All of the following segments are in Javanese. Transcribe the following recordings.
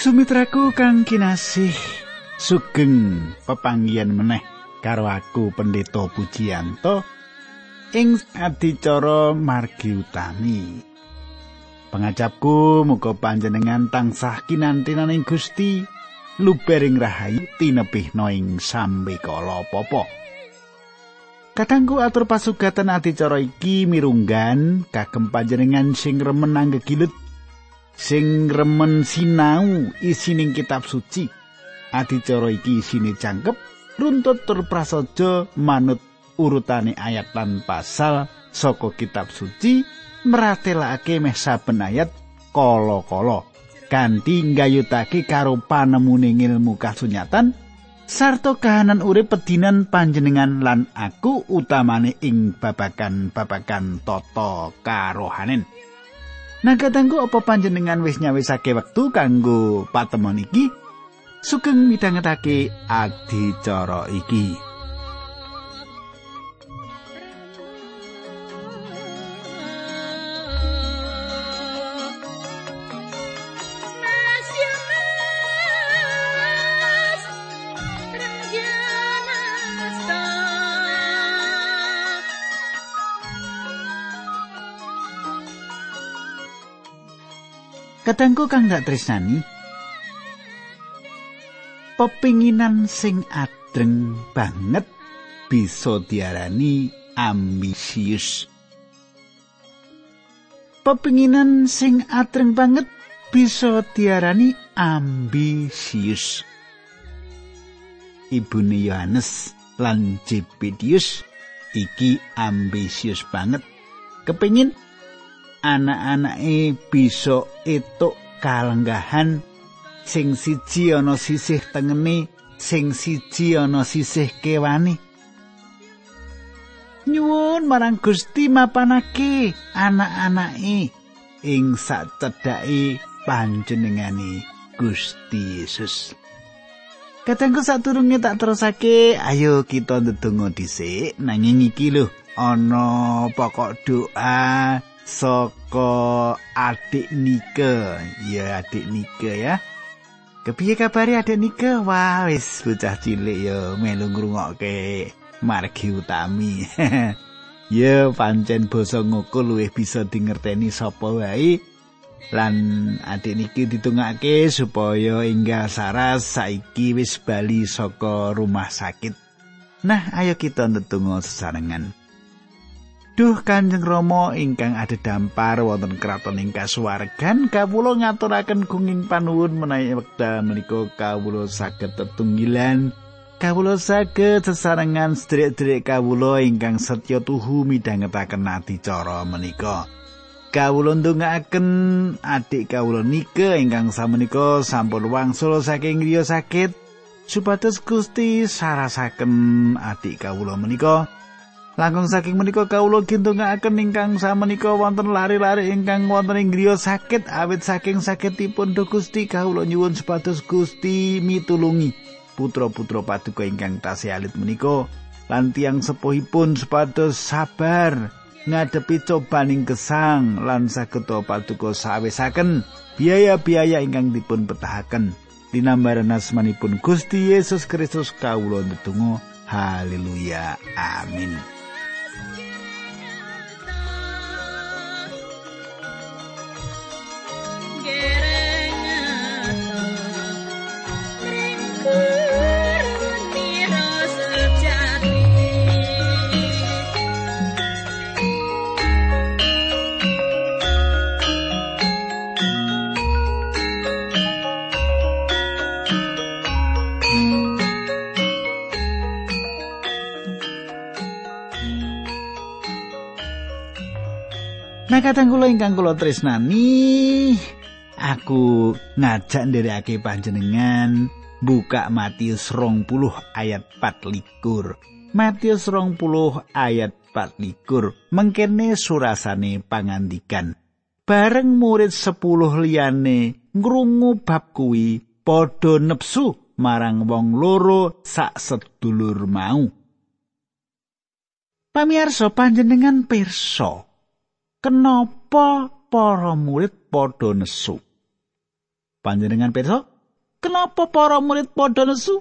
Sumitraku kang kinasih sugeng pepanggian meneh karo aku pendeta Pujiyanto ing adicara margi utami. Pengajapku muga panjenengan tansah kinantinaning Gusti lubering rahayu tinebihna ing sambe kala apa Katangku atur pasugatan adicara iki mirunggan kagem panjenengan sing remen anggegilut sing remen sinau isining kitab suci. Adicara iki isine cangkep runtut tur prasaja manut urutane ayat lan pasal saka kitab suci meratelake meh saben ayat kala-kala kanthi nggayutake karo panemune ilmu kasunyatan sarta kahanan urip pedinan panjenengan lan aku utamane ing babagan-babagan tata karohanen. Nah katangku apa panjenengan wis nyawisake wektu kanggo patemon iki? Sugeng midhangetake adicara iki. Kadangku kang dak tresnani. Pepinginan sing adreng banget bisa diarani ambisius. Pepinginan sing adreng banget bisa diarani ambisius. Ibune Yohanes lan Jepedius iki ambisius banget. Kepingin anak-anake bisa etuk kalenggahan. Sing siji ana sisih tengene sing siji ana sisih kewane. Nyuwun marang Gusti mapanake anak-anake ing sacedhake panjenengane Gusti Yesus. Katengku saturunge tak terusake, ayo kita ndedonga dhisik. Nanging iki lho ana pokok doa saka adik Nike. Ya adik Nike ya. Kepiye kabare adik Nike? Wah, wis bocah cilik ya melu ngrungokke margi utami. ya pancen basa ngoko luwih bisa dingerteni sapa wae. Lan adik niki ditungake supaya enggal saras saiki wis bali saka rumah sakit. Nah, ayo kita ndedonga sesarengan. Duh Kanjeng Rama ingkang ada dampar wonten kraton ing kasuwargan kawula ngaturaken gunging panuwun menawi wekdal menika kawula saged tetunggilan. Kawula saged sesarengan sedherek-sedherek kawula ingkang setya tuhu midhangetaken adicara menika. Kawula ndongaaken adik kawula nika ingkang samenika sampun wangsul saking griya sakit. Supados Gusti sarasaken adik kawula menika Langkung saking menika kawula gintungake ingkang samenika wonten lari-lari ingkang wonten ing griya sakit awit saking sakitipun do Gusti. Kawula nyuwun supados Gusti mitulungi putra-putra paduka ingkang tasih alit menika. Lan tiyang sepuhipun supados sabar ngadepi cobaning gesang lan saged paduka sawesaken biaya-biaya ingkang dipun petahaken. Dinambaran asmanipun Gusti Yesus Kristus kawula ndedonga. Haleluya. Amin kadang kula ingkang kula tresnani aku ngajak nderekake panjenengan buka Matius 20 ayat 4 Matius 20 ayat 4 likur mengkene surasane pangandikan. Bareng murid 10 liyane ngrungu bab kuwi padha nepsu marang wong loro sak sedulur mau. Pamirsa panjenengan pirsa kenapa para murid padha nesu Panjenengan pirsa, kenapa para murid padha nesu?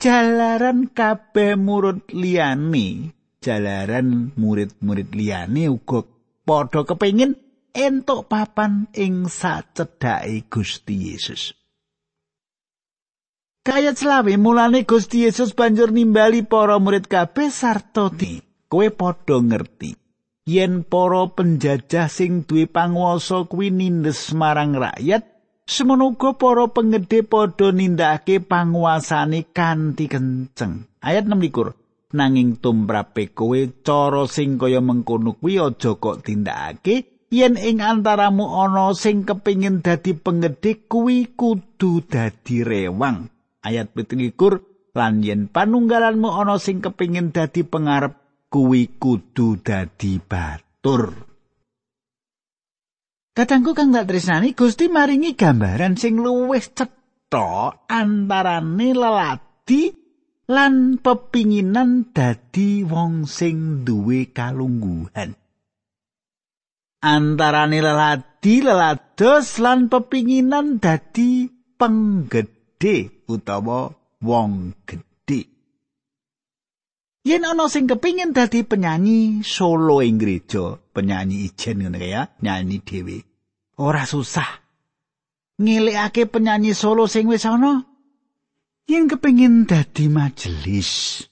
Jalaran kabeh murid liyane, jalaran murid-murid liyane uga padha kepengin entuk papan ing sacedhake Gusti Yesus. Kayat selawe mulane Gusti Yesus banjur nimbali para murid kabeh sarta di kowe padha ngerti yen para penjajah sing duwe panguwasa kuwi nindes marang rakyat semono uga para pengedhe padha nindakake panguasane kanthi kenceng. Ayat 6 nanging tumrape kowe cara sing kaya mengkono kuwi aja kok tindakake yen ing antaramu ana sing kepingin dadi pengedhe kuwi kudu dadi rewang. Ayat 17 lan yen panunggalanmu ana sing kepingin dadi pengarep kuwi kudu dadi batur Kadangku kang tak tresnani Gusti maringi gambaran sing luwih cetha antarane lelati lan pepinginan dadi wong sing duwe kalungguhan. Antarane lelati lelados lan pepinginan dadi penggede utawa wong gedhe. Yen ana sing kepingin dadi penyanyi solo ing gereja, penyanyi ijen ngene ya, nyanyi dhewe. Ora susah. Ngelikake penyanyi solo sing wis ana. Yen kepingin dadi majelis.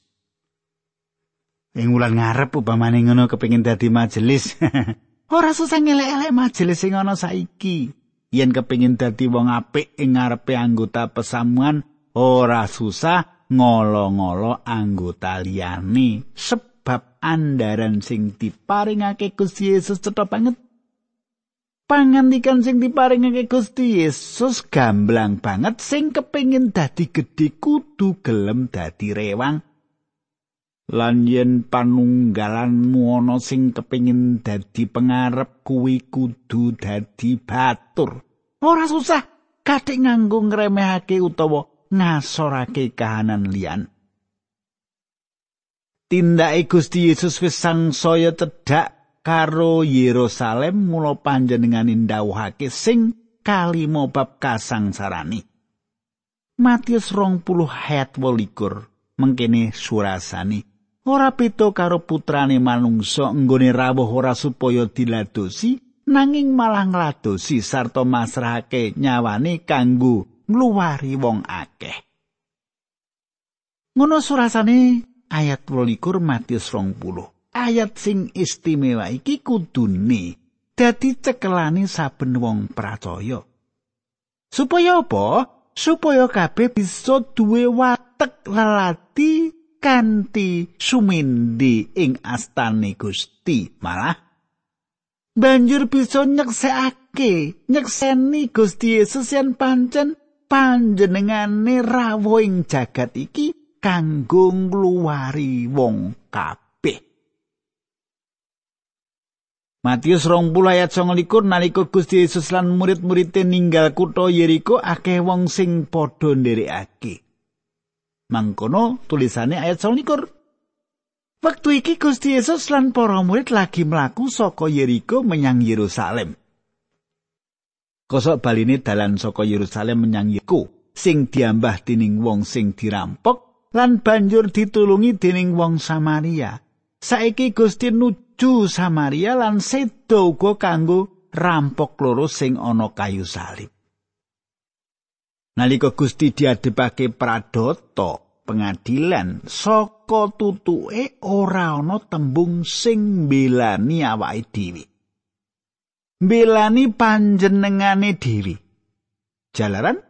Ing wulan ngarep upamane ngono kepingin dadi majelis. Ora susah ngelek-elek majelis sing ana saiki. yen kepingin dadi wong apik ing ngarepe anggota pesamuan ora susah ngolo-ngolo anggota liyane sebab andaran sing diparingake Gusti Yesus cetha banget. Pangandikan sing diparingake Gusti Yesus gamblang banget sing kepingin dadi gedhe kudu gelem dadi rewang. Lan yen panunggalanmu ana sing kepingin dadi pengarep kuwi kudu dadi batur. Ora susah kathik nganggo ngremehake utawa ngasorake kahanan liyan. Tindake Gusti Yesus wis sangsaya cedhak karo Yerusalem mula panjenengane ndawuhake sing kalimo bab kasangsarani Matius rong puluh ayat wolikur mengkene surasani ora pito karo putrane manungsa nggone rawuh ora supaya diladosi nanging malah ngladosi sarta masrahake nyawane kanggo ngluwari wong akeh. Ngono surasane ayat 12 Matius 20 ayat sing istimewa iki kudune dadi cekelane saben wong percaya. Supaya apa? Supaya kabeh bisa duwe watek lelati kanthi sumindi ing astane Gusti. Malah banjur bisa nyeksekake nyekseni Gusti Yesus yen pancen panjenengane rawuh ing jagat iki kanggo ngluwari wong kabeh Matius rong puluh ayat songolikun nalika Gusti Yesus lan murid-muridé ninggal kutha Yeriko akeh wong sing padha nderekake. Mangkono tulisane ayat 21. Waktu iki Gusti Yesus lan para murid lagi mlaku saka Yeriko menyang Yerusalem. Kosok baline dalan saka Yerusalem menyang Yeriko sing diambah dening wong sing dirampok lan banjur ditulungi dening wong Samaria. Saiki Gusti nuju Samaria lan sedo uga kanggo rampok loro sing ana kayu salib. Nalika Gusti diadepake pradata, pengadilan saka tutuke ora ana tembung sing mbelani awake dhewe. Mbelani panjenengane dhewe. Jalaran?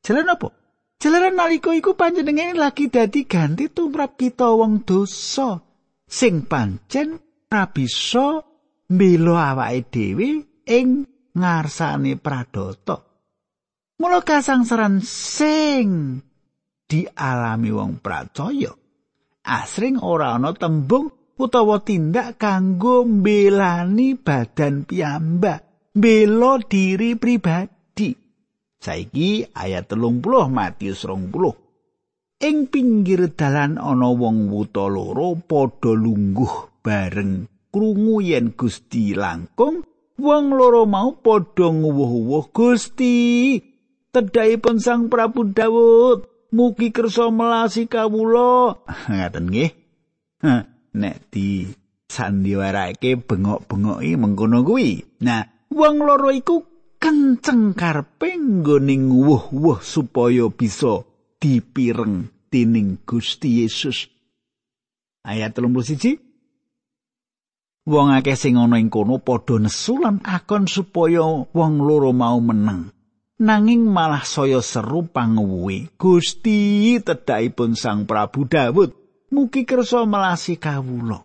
Jalan apa? Jalaran nalika iku panjenengane lagi dadi ganti tumrap kita wong dosa sing pancen ora bisa mbela awake dhewe ing ngarsane pradata. Mula kasangsaran sing dialami wong pracaya asring ora ana tembung utawa tindak kanggo mbelani badan piyambak mbela diri pribadi. Saiki ayat 30 Matius 20 ing pinggir dalan ana wong wuta loro padha lungguh bareng krungu yen Gusti langkung wong loro mau padha nguwuh-uwuh Gusti tedhaipun Sang Prabu Daud mugi kersa melasi kawula. Ngaten nggih nek di sandiwarake bengok-bengoki mengkono kuwi nah wong loro iku kenceng karepe nggone nguwuh-wuh supaya bisa dipireng dening Gusti Yesus ayat 31 Wong akeh sing ana ing kono padha nesu lan akon supaya wong loro mau menang. Nanging malah saya seru panguwi. Gusti tedhakipun Sang Prabu Daud mugi kersa melasi kawula.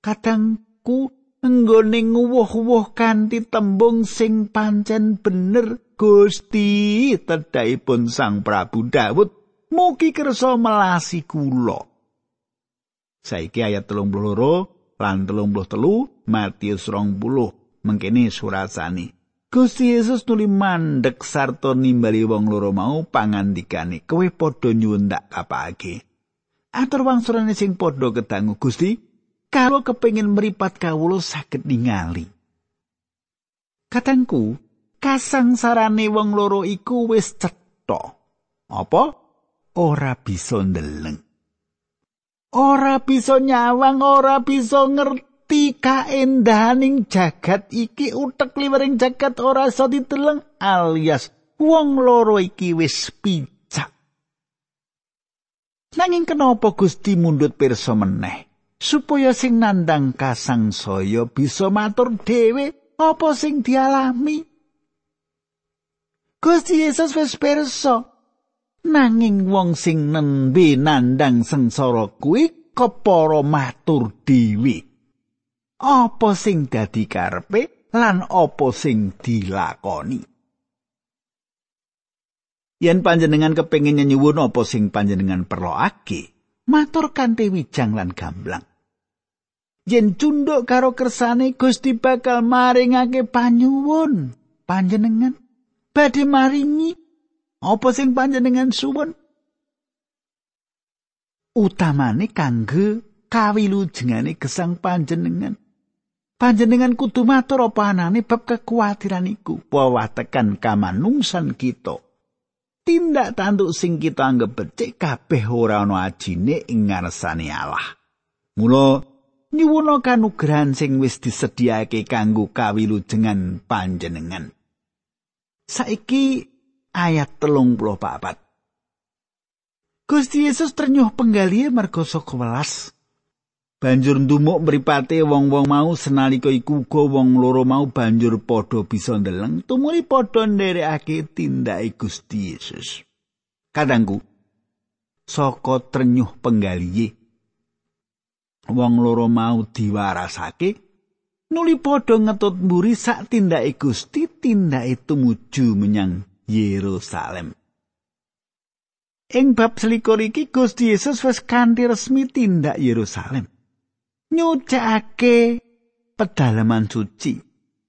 Kadangku nggone nguwuh-wuh kanthi tembung sing pancen bener Gusti tedhakipun Sang Prabu Daud mugi kersa melasi kula. Saiki ayat 32 lan telung puluh telu Matius rong puluh mengkini surasani Gusti Yesus nuli mandek sarta nimbali wong loro mau pangandikane kowe padha nyuwun tak kapake Atur wangsulane sing padha kedangu Gusti kalau kepengin meripat kawulo saged ningali. Katangku kasangsarane wong loro iku wis cetha. Apa? Ora bisa ndeleng. Ora bisa nyawang ora bisa ngerti kaendahaning jagat iki utek liwering jagat ora iso diteleng alias wong loro iki wis picak nanging kenapa Gusti mundut pirsa meneh? Supaya sing nandang kasang saya bisa matur dhewe apa sing dialami? Gusti Yesus wis pirsa. Nanging wong sing nembe nandang sengsara kuwi kepara matur dewi apa sing dadi karepe lan apa sing dilakoni yen panjenengan kepengin nyuwun apa sing panjenengan perlokake matur kanthi wijang lan gamblang yen cunduk karo kersane Gusti bakal maringake panyuwun panjenengan badhe maringi Apa sing panjenengan suwun? Utamane kangge kawilujengane gesang panjenengan. Panjenengan kudu matur apa anane bab kekuatiran iku. Wawatekan kamanungsan kita. Tindak tanduk sing kita anggap becik kabeh ora ana ajine ing ngarsane Allah. Mula nyuwuna kanugrahan sing wis disediake kanggo kawilujengan panjenengan. Saiki ayat telung puluh papat. Gusti Yesus ternyuh penggali mergo saka welas. Banjur ndumuk mripate wong-wong mau senalika iku uga wong loro mau banjur padha bisa ndeleng tumuli padha nderekake tindake Gusti Yesus. Kadangku saka ternyuh penggali wong loro mau diwarasake nuli padha ngetut mburi sak tindake Gusti tindake tumuju menyang Yerusalem. Ing bab selikur iki Gusti Yesus wis kanthi resmi tindak Yerusalem. Nyucake pedalaman suci.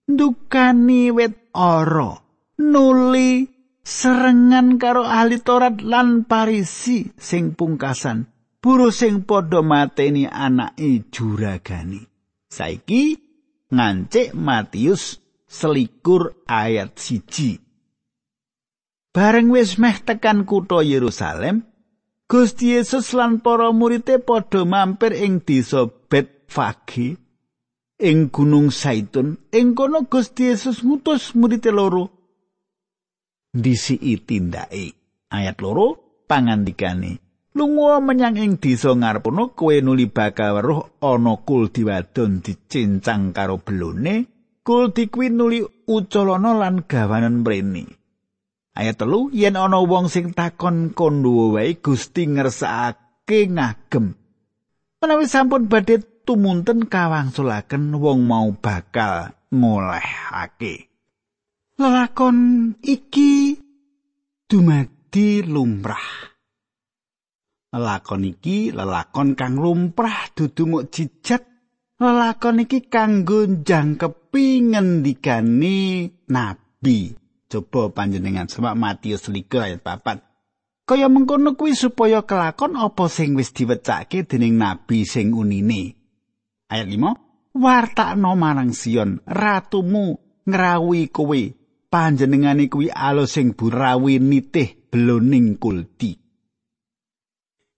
Ndukani wet ora. Nuli serengan karo ahli Taurat lan Parisi sing pungkasan. Buruh sing padha mateni anake juragani. Saiki ngancik Matius selikur ayat siji. Bareng wis meh tekan kutha Yerusalem, Gusti Yesus lan para muridé padha mampir ing desa Betfage ing Gunung Saitun. Ing kono Gusti Yesus ngutus muridé loro ndisiki tindake. Ayat loro pangandikane. Lunga menyang ing desa ngarepono kowe nuli bakal weruh ana kul diwadon dicincang karo belone, kul dikuwi nuli uculana lan gawanan mrene. Ayat telu yen ana wong sing takon kondo wae Gusti ngersakake ngagem. Menawi sampun badhe tumunten kawangsulaken wong mau bakal ngolehake. Lelakon iki dumadi lumrah. Lelakon iki lelakon kang lumrah dudu muk jijat. Lelakon iki kanggo jangkepi ngendikane nabi. Coba panjenengan semak Matius 3 ayat 4. Kaya mengkono kuwi supaya kelakon apa sing wis diwecake dening nabi sing unine. Ayat 5. Wartakno marang Sion, ratumu ngrawuhi kowe, panjenengane kuwi alus sing burawi nitih beloning kulti.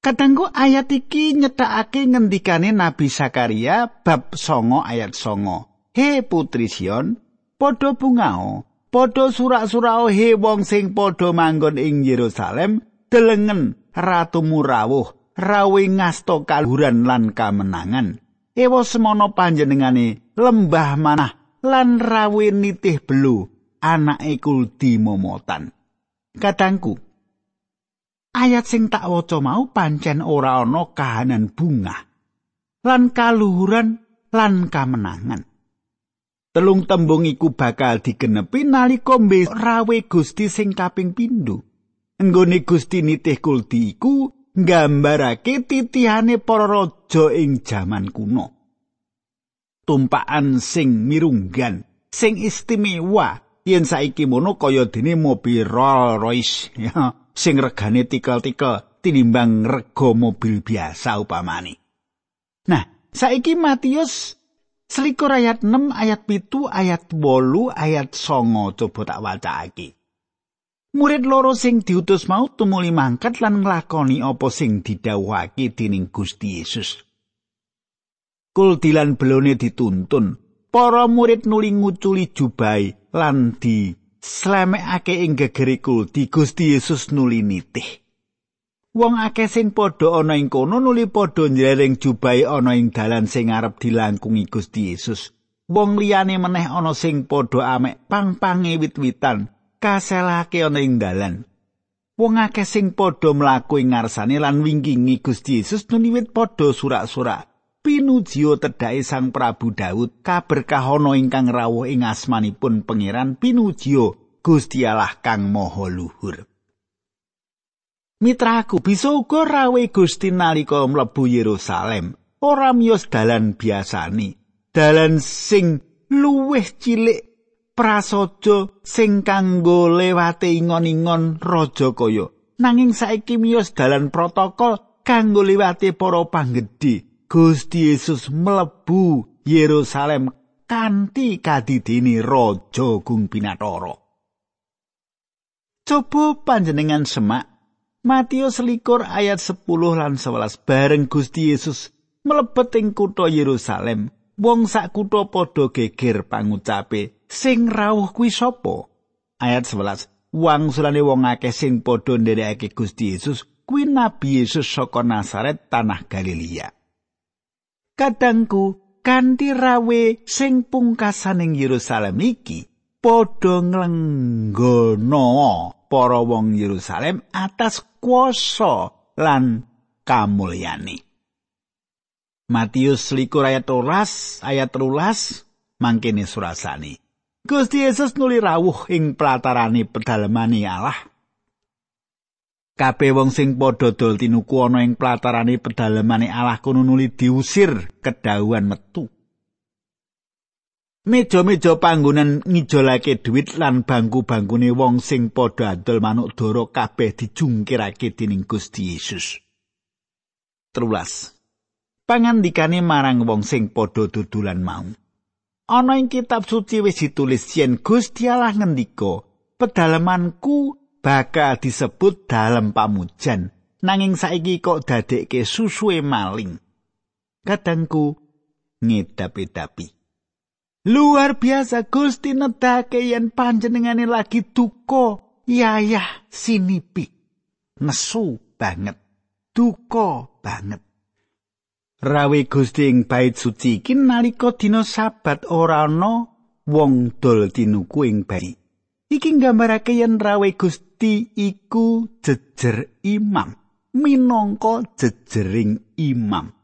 Kadangku ayat iki nyethakake ngendikane Nabi Sakaria bab songo ayat songo. He putri Sion, padha bungao, padha surak-surao he wong sing padha manggon ing Yerusalem, delengen ratumu rawuh, rawe ngasto kaluhuran lan kamenangan. Ewa semono panjenengane lembah manah lan rawe nitih belu anake kuldi momotan. Kadangku, ayat sing tak waca mau pancen ora ana kahanan bunga lan kaluhuran lan kamenangan. Telung tembung iku bakal digenepi nalika rawe Gusti sing kaping pindho. Enggone Gusti nitih kuldi iku nggambarake titihane para raja ing jaman kuno. Tumpakan sing mirunggan, sing istimewa yen saiki mono kaya dene mobil Rolls Royce ya sing regane tikel-tikel tinimbang rega mobil biasa upamane. Nah, saiki Matius selikur ayat 6 ayat pitu ayat bolu ayat songo coba tak wacake. Murid loro sing diutus mau tumuli mangkat lan nglakoni apa sing didhawuhake dening Gusti Yesus. Kul dilan belone dituntun, para murid nuli nguculi jubai lan di slemekake ing gegere kulti Gusti Yesus nuli nitih. Wong akeh sing padha ana ing kono nuli padha njreng jubai ana ing dalan sing arep dilangkungi Gusti Yesus. Wong liyane meneh ana sing padha amek pang-pange wit-witan kaselake ana ing dalan. Wong akeh sing padha mlaku ing ngarsane lan wingkingi Gusti Yesus nuli wit padha surak-surak. pinujiya tedhake Sang Prabu Daud kaberkahono ingkang rawuh ing asmanipun pangeran pinujiya Gusti Allah kang maha luhur Mitraku bisa uga rawe Gusti nalika mlebu Yerusalem. Ora miyos dalan biasani. Dalan sing luwih cilik prasaja sing kanggo lewate ingon-ingon raja kaya. Nanging saiki miyos dalan protokol kanggo liwate para panggedhe Gusti Yesus mlebu Yerusalem kanthi kadidini raja gung pinatara. Coba panjenengan semak Matius likur ayat 10 lan 11 bareng Gusti Yesus mlebet ing kutha Yerusalem. Wong sak kutha padha geger pangucape, sing rawuh kuwi sapa? Ayat 11. Wang sulane wong akeh sing padha nderekake Gusti Yesus kuwi Nabi Yesus saka Nazaret tanah Galilea. kadangku kanthi rawe sing pungkasaning Yerusalem iki padha nglenggono para wong Yerusalem atas kuasa lan kamulyani. Matius likur ayat rolas, ayat rolas, mangkene surasani. Gusti Yesus nuli rawuh ing pelatarani pedalemani Allah kabeh wong sing padha dol tinuku ana ing platarane pedalemane Allah kono nuli diusir kedauan metu. Meja-meja panggonan ngijolake dhuwit lan bangku-bangkune wong sing padha adol manuk doro kabeh dijungkirake dening Gusti Yesus. Terulas. Pangandikane marang wong sing padha dudulan mau. Ana ing kitab suci wis ditulis yen Gusti Allah ngendika, "Pedalamanku bakal disebut dalam pamujan nanging saiki kok dadekke susuwe maling kadangku ngedapi-dapi luar biasa Gusti nedake yen panjenengane lagi duka. Yayah sinipi nesu banget. Duka banget. Rawe Gusti ing bait suci iki nalika dina sabat ora ana wong dol tinuku ing bait. Iki nggambarake yen rawe Gusti iku jejer imam. Minangka jejering imam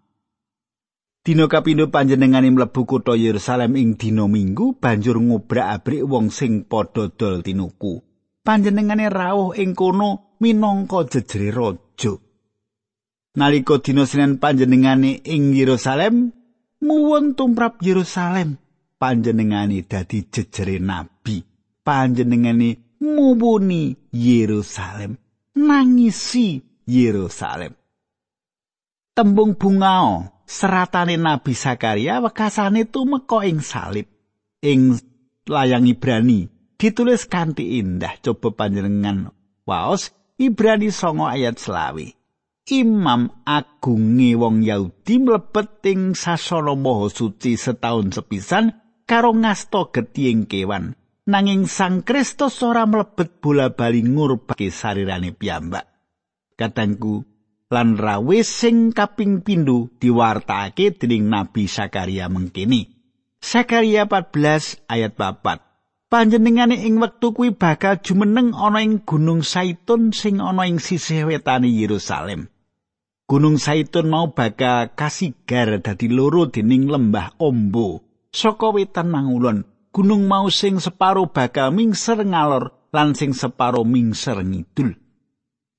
Dina kapindho panjenengane mlebu kutha Yerusalem ing dina Minggu banjur ngobrak-abrik wong sing padha dol tinuku. Panjenengane rawuh ing kono minangka jejere raja. Nalika dina Senin panjenengane ing Yerusalem muwun tumrap Yerusalem. Panjenengane dadi jejere nabi. Panjenengane mubuni Yerusalem nangisi Yerusalem tembung bungao seratane Nabi Sakaria wekasane tumeka ing salib ing layang Ibrani. Ditulis kanthi indah coba panjenengan waos Ibrani songo ayat selawi Imam agunge wong Yahudi mlebet ing sasana maha suci setahun sepisan karo ngasta getihing kewan. Nanging Sang Kristus ora mlebet bola-bali ngurbake sarirane piyambak. Katangku lan rawe sing kaping pindho diwartakake dening Nabi Sakaria mengkini Sakaria 14 ayat 4 panjenengane ing wektu kuwi bakal jumeneng ana ing Gunung Saitun sing ana ing sisih wetane Yerusalem. Gunung Saitun mau bakal kasigar dadi loro dening lembah Ombo saka wetan mangulon. Gunung mau sing separo bakal mingser ngalor lan sing separo mingser ngidul.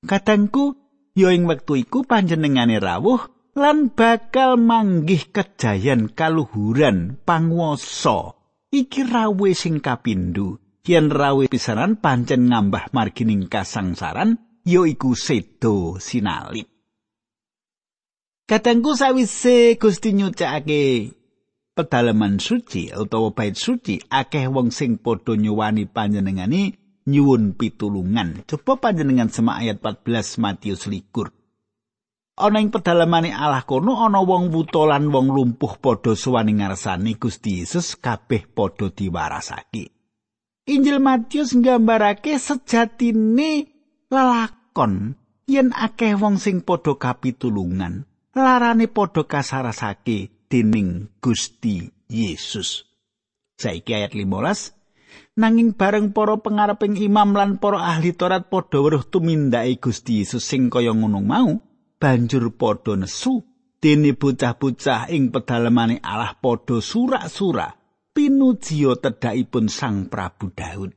Kadangku ya ing wektu iku panjenengane rawuh lan bakal manggih kejayan kaluhuran panguwasa. Iki rawe sing kapindho yen rawe pisanan pancen ngambah margining kasangsaran ya iku sedo sinalip. Katengku sawise Gusti nyucake pedalaman suci utawa bait suci akeh wong sing padha nyuwani panjenengani nyuwun pitulungan. Coba panjenengan semak ayat 14 Matius likur. ana ing pedalamane Allah kono ana wong wuta lan wong lumpuh padha suwani ngarsani Gusti Yesus kabeh padha diwarasake. Injil Matius nggambarake sejatine lelakon yen akeh wong sing padha kapitulungan larane padha kasarasake dening Gusti Yesus. Saiki ayat 15 nanging bareng para pengareping imam lan para ahli Taurat padha weruh tumindake Gusti Yesus sing kaya ngono mau banjur padha nesu dene bocah-bocah ing pedalamane Allah padha surak-surak pinujiya tedhakipun Sang Prabu Daud.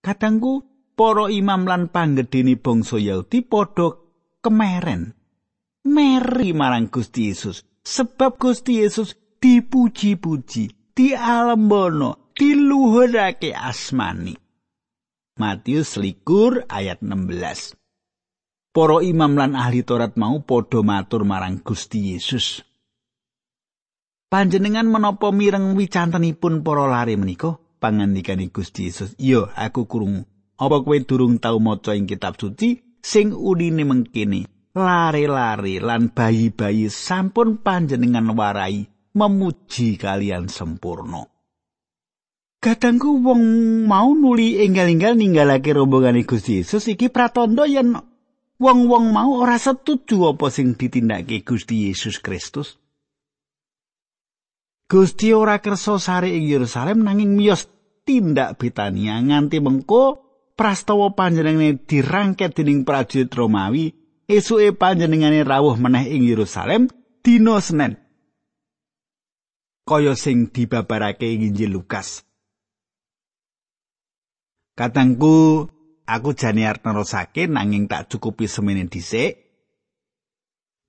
Kadangku para imam lan panggedene bangsa Yahudi padha kemeren meri marang Gusti Yesus sebab Gusti Yesus dipuji-puji, dialembono, diluhurake asmani. Matius likur ayat 16. para imam lan ahli Taurat mau padha matur marang Gusti Yesus. Panjenengan menapa mireng wicantenipun para lare menika? Pangandikane Gusti Yesus, "Iya, aku krungu. Apa kowe durung tau maca ing kitab suci sing unine mengkene? Lare-lare lan bayi-bayi sampun panjenengan warai memuji kalian sempurna." Kadangku wong mau nuli enggal-enggal ninggalake rombongane Gusti Yesus iki pratandha yen wong-wong mau ora setuju apa sing ditindakake Gusti Yesus Kristus. Gusti ora kersa sare ing Yerusalem nanging miyos tindak Betania nganti mengko prastawa panjenengane dirangket dening prajurit Romawi esuke panjenengane rawuh meneh ing Yerusalem dina Senin. Kaya sing dibabarake ing Injil Lukas. Katangku aku jane arep nerusake nanging tak cukupi semene dhisik.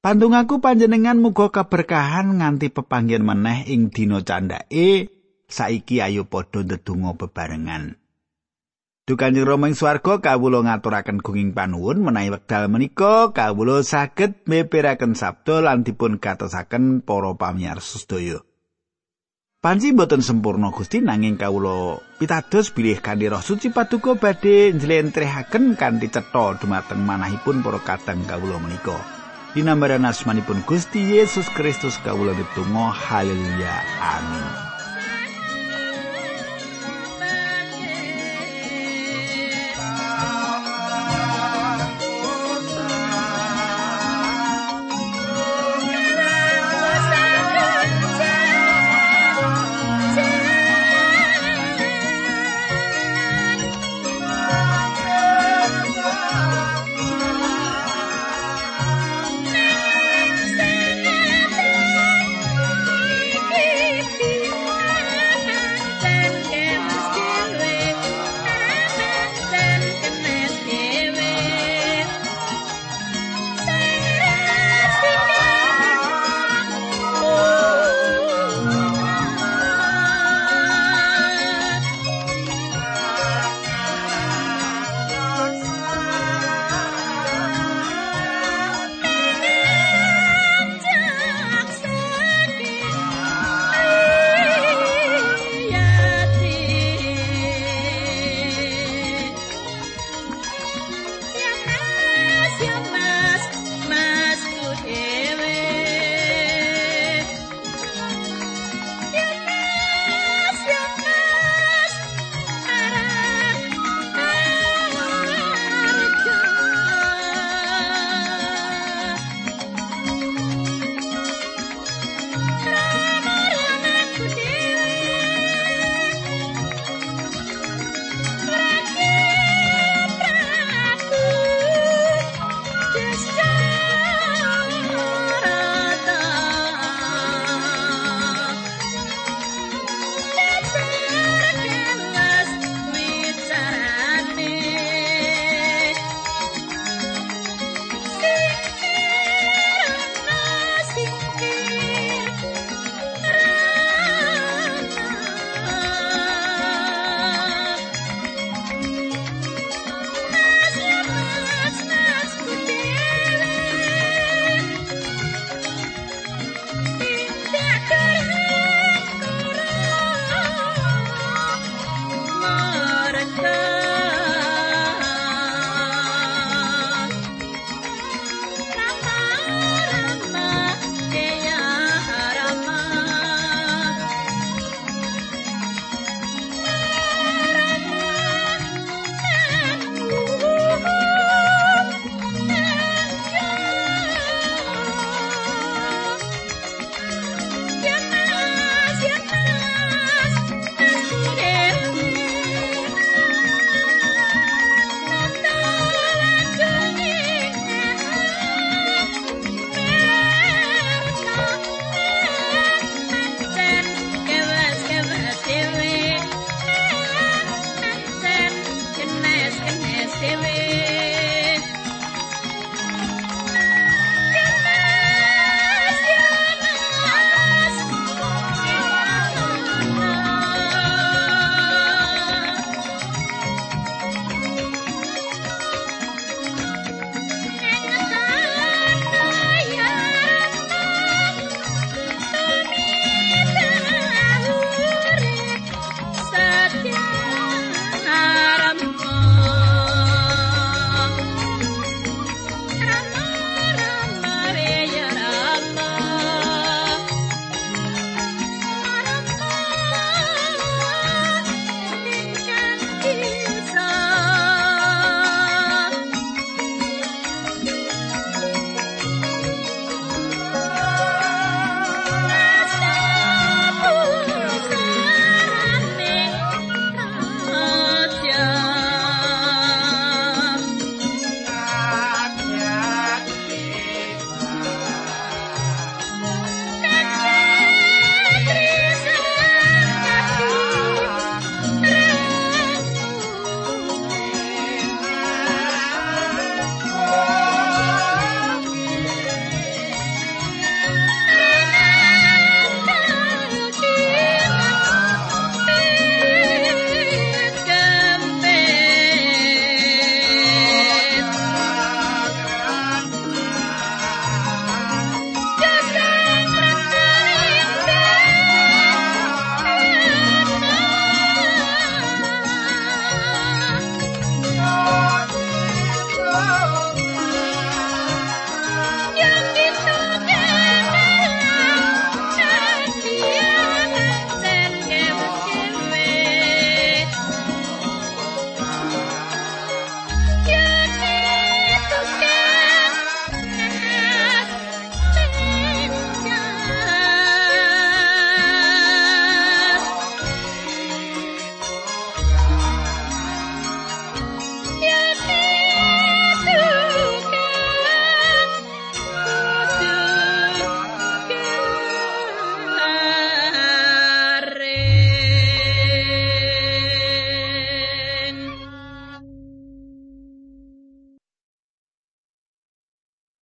Pandungaku panjenengan muga keberkahan nganti pepanggihan meneh ing dina candhake saiki ayo padha ndedonga bebarengan. Dukanjeng Rama ing swarga kawula ngaturaken gunging panuwun menawi wekdal menika kawula saged meperaken sabda lan dipun katosaken para pamirsa sedaya. Panji boten sempurna Gusti nanging kawula pitados bilih kanthi Roh Suci Paduka badhe njlentrehaken kanthi cetha dumateng manahipun para kadang kawula menika. Dinambaran asmanipun Gusti Yesus Kristus kawula ditunggu haleluya amin.